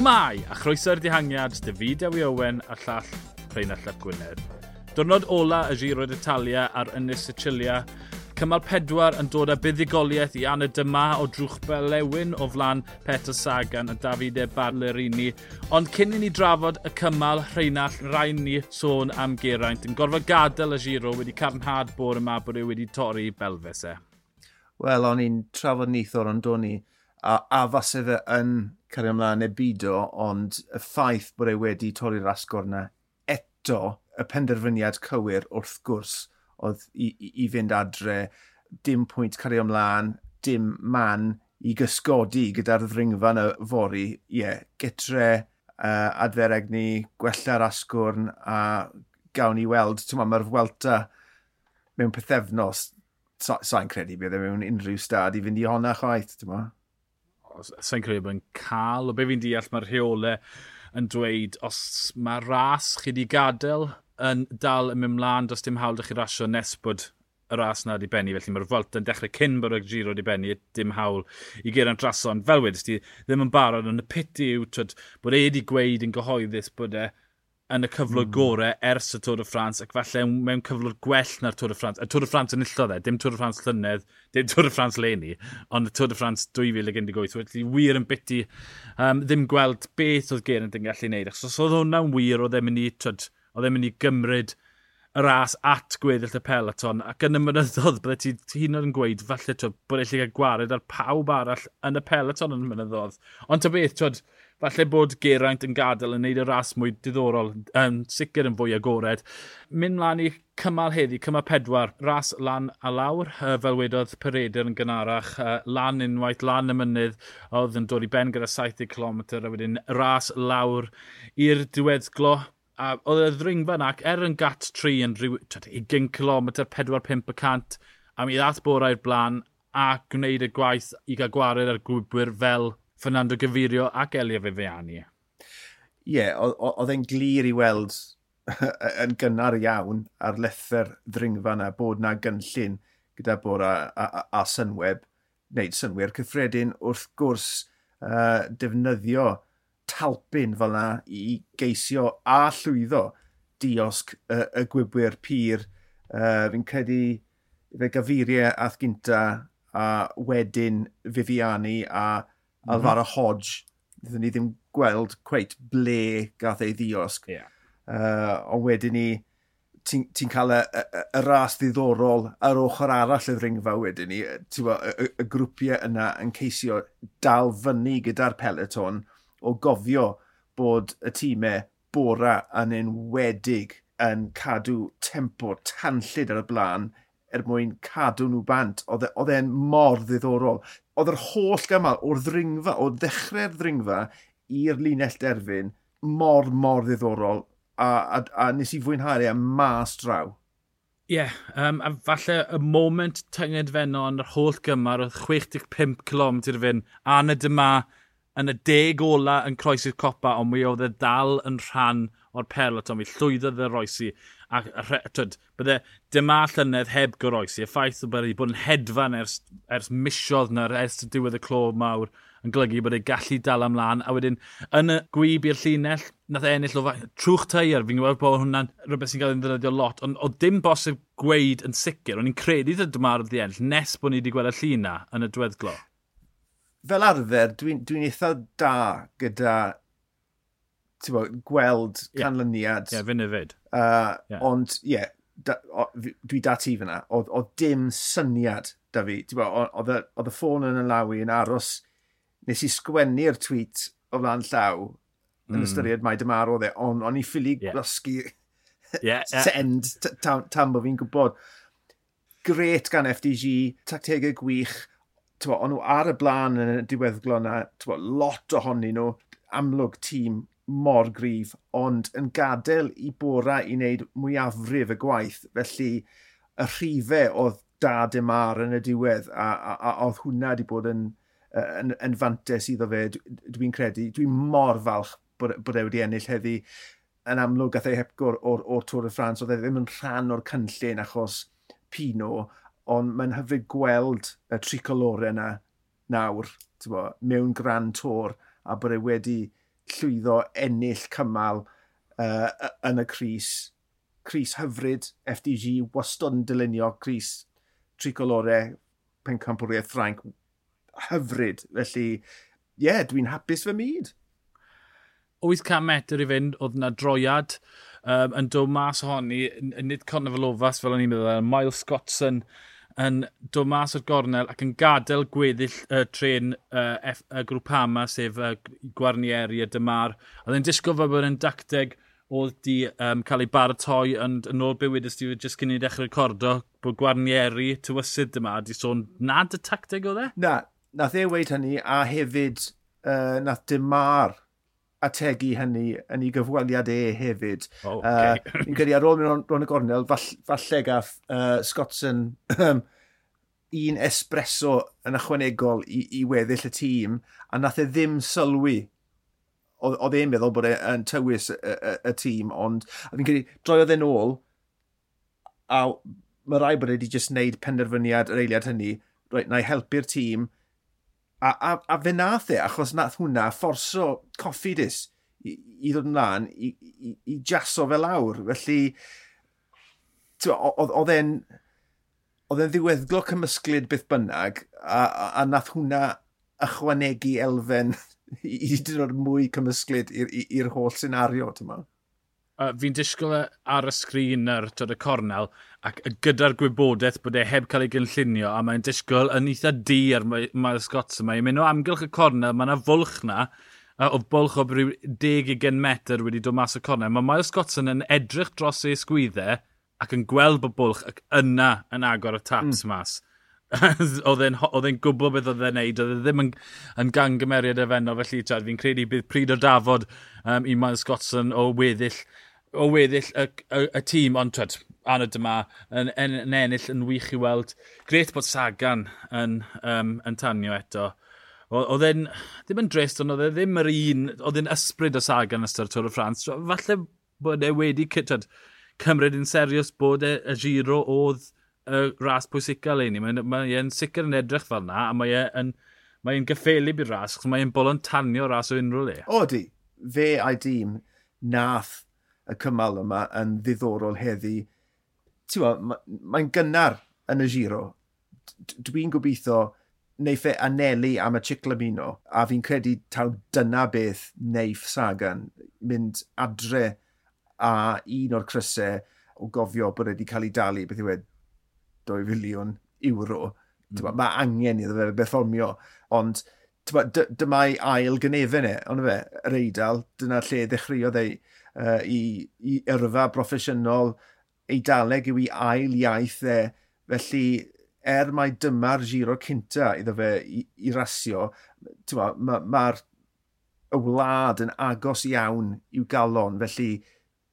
Shmai, a chroeso'r dihangiad, David Ewi Owen a llall Rheinald Llap Gwynedd. Diwrnod ola y giro d'Italia ar Ynys Sicilia, cymal pedwar yn dod â buddigoliaeth i Anna Dyma o drwch Belewin o flan Peter Sagan a Davide Barlerini. Ond cyn i ni drafod y cymal Rheinald, rhaid ni sôn am Geraint yn gorfod gadael y giro wedi carnhad bor yma bod e wedi torri belfes e. Wel, o'n i'n trafod nithor ond o'n i a, a fase fe yn cario ymlaen neu bido, ond y ffaith bod e wedi torri'r asgwr yna eto y penderfyniad cywir wrth gwrs oedd i, i, i fynd adre, dim pwynt cario ymlaen, dim man i gysgodi gyda'r ddringfa yn y fori. Ie, yeah, getre uh, adfereg ni, gwella'r asgwrn a gawn ni weld, ti'n mae'r Fwelta mewn pethefnos, sa'n so, credu bydd e mewn unrhyw stad i fynd i honna chwaith, ti'n sa'n credu bod yn cael, o be fi'n deall mae'r rheolau yn dweud, os mae ras chi wedi gadael yn dal yn mynd mlaen, does dim hawl ydych chi rasio nes bod y ras na wedi benni, felly mae'r Fwelt yn dechrau cyn bod y giro wedi benni, dim hawl i gera'n drason. Fel wedys ti, ddim yn barod, ond y piti yw twyd, bod e wedi gweud yn gyhoeddus bod e yn y cyflwr mm. gorau ers y Tôr de France ac falle mewn cyflwr gwell na'r Tôr de France. Y Tôr de France yn illodd e, dim Tôr de France llynedd, dim Tôr de France leni, ond y Tôr de France 2018. Felly wir yn biti um, ddim gweld beth oedd Geraint yn gallu gwneud. Achos os oedd hwnna'n wir, oedd e'n mynd i, twyd, oedd e'n mynd i gymryd y ras at gweddill y peleton ac yn y mynyddodd byddai ti hyn yn gweud falle twyd, bod eich gallu cael gwared ar pawb arall yn y peleton yn y mynyddodd. Ond ta beth, twyd, falle bod Geraint yn gadael yn neud y ras mwy diddorol, um, sicr yn fwy agored. Mynd mlaen i cymal heddi, cymal pedwar, ras lan a lawr, uh, fel wedodd Peredur yn gynarach, uh, lan unwaith, lan y mynydd, oedd yn dod i ben gyda 70 km, a wedyn ras lawr i'r diweddglo, a oedd y ddringfa nac, er yn gat 3 yn rhyw, 20 km, 4-5%, a mi ddath bora i'r blaen, a gwneud y gwaith i gael gwared ar gwybwyr fel Fernando Gavirio ac Elia Fefeani. Ie, yeah, oedd e'n glir i weld yn gynnar iawn ar lether ddringfa yna bod na gynllun gyda bora a, a, a synweb, wneud synwyr cyffredin wrth gwrs uh, defnyddio talpyn fel yna i geisio a llwyddo diosg y, y gwybwyr pyr. Uh, fi'n credu fe gafuriau ath gynta a wedyn Fifiani a a mm -hmm. y Hodge, ddyn ni ddim gweld cweit ble gath ei ddiosg. Yeah. Uh, ond wedyn ni, ti'n ti cael y, y, y, ras ddiddorol ar ochr arall y ddringfa wedyn ni. Y, y, y, grwpiau yna yn ceisio dal fyny gyda'r peleton o gofio bod y tîmau bora yn enwedig yn cadw tempo tanllid ar y blaen er mwyn cadw nhw bant. E, oedd e'n mor ddiddorol oedd yr holl gymal o'r ddringfa, o ddechrau'r ddringfa i'r linell derfyn mor, mor ddiddorol a, a, a nes i fwynhau e mas draw. Ie, yeah, um, a falle y moment tynged fenno yn yr holl gymar oedd 65 km ti'r fyn, a na dyma yn y deg ola yn croesi'r copa, ond mi oedd e dal yn rhan o'r peloton. Fi llwyddodd y roesi. A, a twyd, bydde dyma llynedd heb goroesi. Y ffaith bod wedi bod yn hedfan ers, ers misiodd na, ers diwedd y clo mawr yn golygu bod ei gallu dal ymlaen. A wedyn, yn y gwyb i'r llinell, nath ennill o trwch teir. Fi'n gwybod bod hwnna'n rhywbeth sy'n cael ei ddefnyddio lot, ond o dim bosib gweud yn sicr. O'n i'n credu dy dyma'r ddiennill nes bod ni wedi gweld y llun yn y dweddglo Fel arfer, dwi'n dwi, eitha da gyda bo, gweld yeah. canlyniad. Ie, yeah, fy'n yfyd. Uh, yeah. Ond, ie, yeah, da, o, dwi dati fyna, oedd, oedd dim syniad da fi. Oedd y ffôn yn y lawi yn aros, nes i sgwennu'r tweet o flan llaw, mm. yn ystyried mae dymar oedd e, ond o'n i ffili yeah. gwasgu yeah, yeah. send tam, tam bo fi'n gwybod. Gret gan FDG, tactegau gwych, tywa, ond nhw ar y blaen yn y diweddglo yna, tywa, lot ohonyn nhw, amlwg tîm mor gryf, ond yn gadael i bora i wneud mwyafrif y gwaith. Felly, y rhifau oedd dad y mar yn y diwedd, a, a, a oedd hwnna wedi bod yn, yn, yn fantes iddo fe, dwi'n credu. Dwi'n mor falch bod, bod e wedi ennill heddi. Yn amlwg, gath ei hepgwr o'r, or Tôr y Ffrans, oedd e ddim yn rhan o'r cynllun achos Pino, ond mae'n hyfryd gweld y tricolore yna nawr, bo, mewn gran tor, a bod e wedi llwyddo ennill cymal uh, yn y Cris. Cris hyfryd, FDG wastod yn dylunio Cris tricolore pencampwriaeth Ffrainc hyfryd. Felly, ie, yeah, dwi'n hapus fy myd. 800 metr i fynd, oedd yna droiad um, yn dod mas ohoni, nid Conor Felofas fel o'n i'n meddwl, Miles Scottson, yn dod mas o'r gornel ac yn gadael gweddill y uh, tren uh, F, uh, Grwpama, sef uh, Gwarnieri a Dymar. Oedd e'n disgo fe bod e'n dacteg oedd di um, cael ei baratoi yn, yn ôl bywyd ysdi jyst cyn i ddechrau recordo bod Gwarnieri, tywysydd yma di sôn nad y tacteg oedd e? Na, nath e weid hynny a hefyd uh, nath Dymar ategu hynny yn ei gyfweliad e hefyd. Oh, okay. uh, Ni'n credu ar ôl mynd o'n y gornel, fall, falle gaff uh, Scottson un espresso yn ychwanegol i, i weddill y tîm, a nath e ddim sylwi oedd e'n meddwl bod e'n tywys y, y, y tîm, ond fi'n credu, droiodd e'n ôl, a mae rai bod e wedi just wneud penderfyniad yr eiliad hynny, reit, na i helpu'r tîm, A, a, a fe nath e, achos nath hwnna fforso Coffidus i, i ddod ymlaen, i, i, i jaso fe lawr. Felly, oedd e'n oedd e'n ddiweddglo cymysglid byth bynnag, a, a, a nath hwnna ychwanegu elfen i, i dod mwy cymysglid i'r holl senario, ti'n meddwl? uh, fi'n disgwyl ar y sgrin ar y cornel, ac gyda'r gwybodaeth bod e heb cael ei gynllunio, a mae'n disgwyl yn eitha di ar Miles Scots yma. I'n mynd o amgylch y cornel, mae yna fwlch na, uh, o bwlch o bryd 10-20 metr wedi dod mas y cornel. Mae Miles Scots yn edrych dros ei sgwyddau ac yn gweld bod bwlch ac yna yn agor y taps mm. mas. oedd e'n gwybod beth oedd e'n neud, oedd e ddim yn, yn gangymeriad efenno, felly fi'n credu bydd pryd o dafod um, i Miles Scottson o weddill o weddill y, y, y tîm, ond twed, anod yma yn, yn, yn ennill yn wych i weld. Gret bod Sagan yn, um, yn tanio eto. Oedd e'n, ddim yn drist, ond oedd e ddim yr un, oedd e'n ysbryd o Sagan ystod Tôr y Ffrans. Falle bod e wedi cytad, cymryd yn serios bod e, y giro oedd y ras pwysica leini. Mae ma e'n sicr yn edrych fel yna, a mae e'n mae e'n gyffelu bydd ras, chos mae e'n bolon tanio ras o unrhyw le. O di, fe a'i dîm nath y cymal yma yn ddiddorol heddi. Mae'n ma, gynnar yn y giro. Dwi'n gobeithio neiff e anelu am y Ciclamino, a fi'n credu taw dyna beth neiff Sagan, mynd adre a un o'r crysau o gofio bod wedi cael ei dalu, beth yw e, 2 filiwn euro. Mm. Mae angen iddo fe berfformio, ond dyma ail gynefin e, ond fe, yr eidl, dyna lle ddechreuodd ei uh, i, i yrfa broffesiynol eidaleg yw i ail iaith e. Felly, er mae dyma'r giro cynta iddo fe i, i rasio, mae'r ma, ma y wlad yn agos iawn i'w galon, felly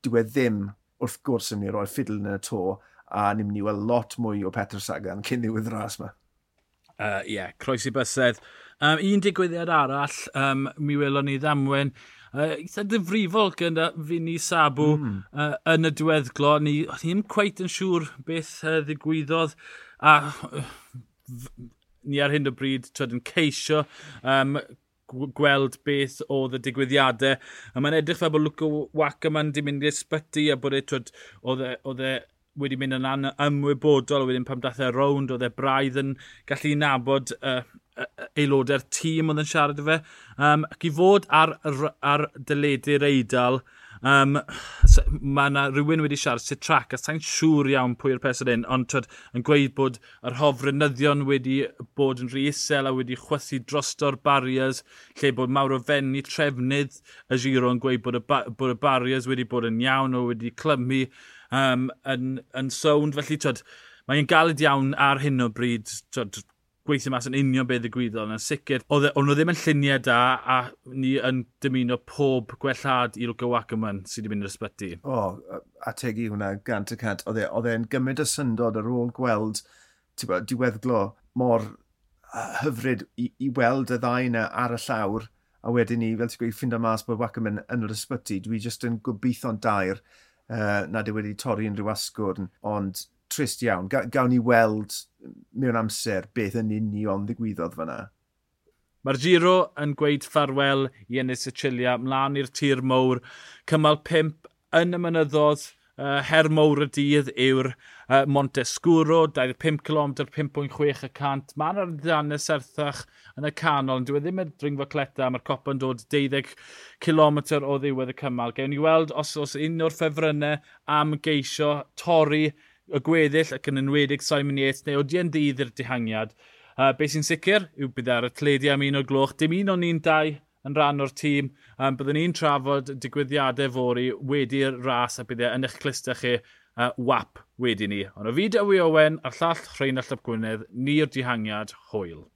dyw e ddim wrth gwrs yn mynd i roi'r ffidl yn y to a ni'n mynd i weld lot mwy o Petr Sagan cyn ddiwedd ras yma. Ie, uh, yeah, croesi bysedd. Um, un digwyddiad arall, um, mi welon ni ddamwen Uh, eitha difrifol gyda Fini Sabu mm. uh, yn y diweddglo. Ni, ddim cweit yn siŵr beth uh, ddigwyddodd. A uh, ni ar hyn o bryd twed, yn ceisio um, gweld beth oedd y digwyddiadau. A mae'n edrych fel bod Luca Waka ma'n di mynd i ysbyty a bod e, twyd, e, oedd e wedi mynd yn ymwybodol, wedyn pam dath e rownd, oedd e braidd yn gallu nabod uh, aelodau'r tîm oedd yn siarad y fe. Um, ac i fod ar, ar ar dyledu'r eidl, Um, mae yna rhywun wedi siarad sy'n trac, a sa'n siŵr iawn pwy yw'r person un, ond twyd, yn gweud bod yr hofrynyddion wedi bod yn rhy isel a wedi chwythu drosto'r barriers, lle bod mawr o fenni trefnydd y giro yn gweud bod y, bod y barriers wedi bod yn iawn o wedi clymu um, yn, yn sownd. Felly, twyd, mae'n galed iawn ar hyn o bryd, twyd, gweithio mas yn union beth y ddigwyddodd. Yn sicr, oedd e- nhw ddim yn lluniau da a ni yn dymuno pob gwellad i Luca Wackerman sydd wedi mynd i'r ysbyty. O, oh, a tegu hwnna gant y cant. E, oedd e'n gymryd y syndod ar ôl gweld bo, diweddglo mor hyfryd i, i weld y ddau yna ar y llawr a wedyn ni, fel ti'n gweud, ffind o mas bod Wackerman yn yr ysbyty. Dwi jyst yn gobeithio'n dair uh, nad yw wedi torri unrhyw asgwrn, ond trist iawn. Ga gawn ni weld mm, mewn amser beth yn union ddigwyddodd fyna. Mae'r Giro yn gweud ffarwel i Ennis y Chilia, mlaen i'r tir mowr, cymal 5 yn y mynyddodd, uh, her mowr y dydd yw'r uh, Montescuro, 25 km, 5.6%. Mae'n arddannau serthach yn y canol, ond dwi e ddim yn dringfa cleta, mae'r copa yn dod 12 km o ddiwedd y cymal. Gewn ni weld os oes un o'r ffefrynnau am geisio torri y gweddill ac yn enwedig Simon Yates neu odien dydd i'r dihangiad. Uh, be sy'n sicr yw bydd ar y tledi am un o'r gloch. Dim un o'n ni'n dau yn rhan o'r tîm. Um, byddwn ni'n trafod digwyddiadau fori wedi'r ras a bydd e yn eich clista chi uh, wap wedi ni. Ond o fi Dewi Owen a'r llall Rheinald Llap Gwynedd, ni'r dihangiad hwyl.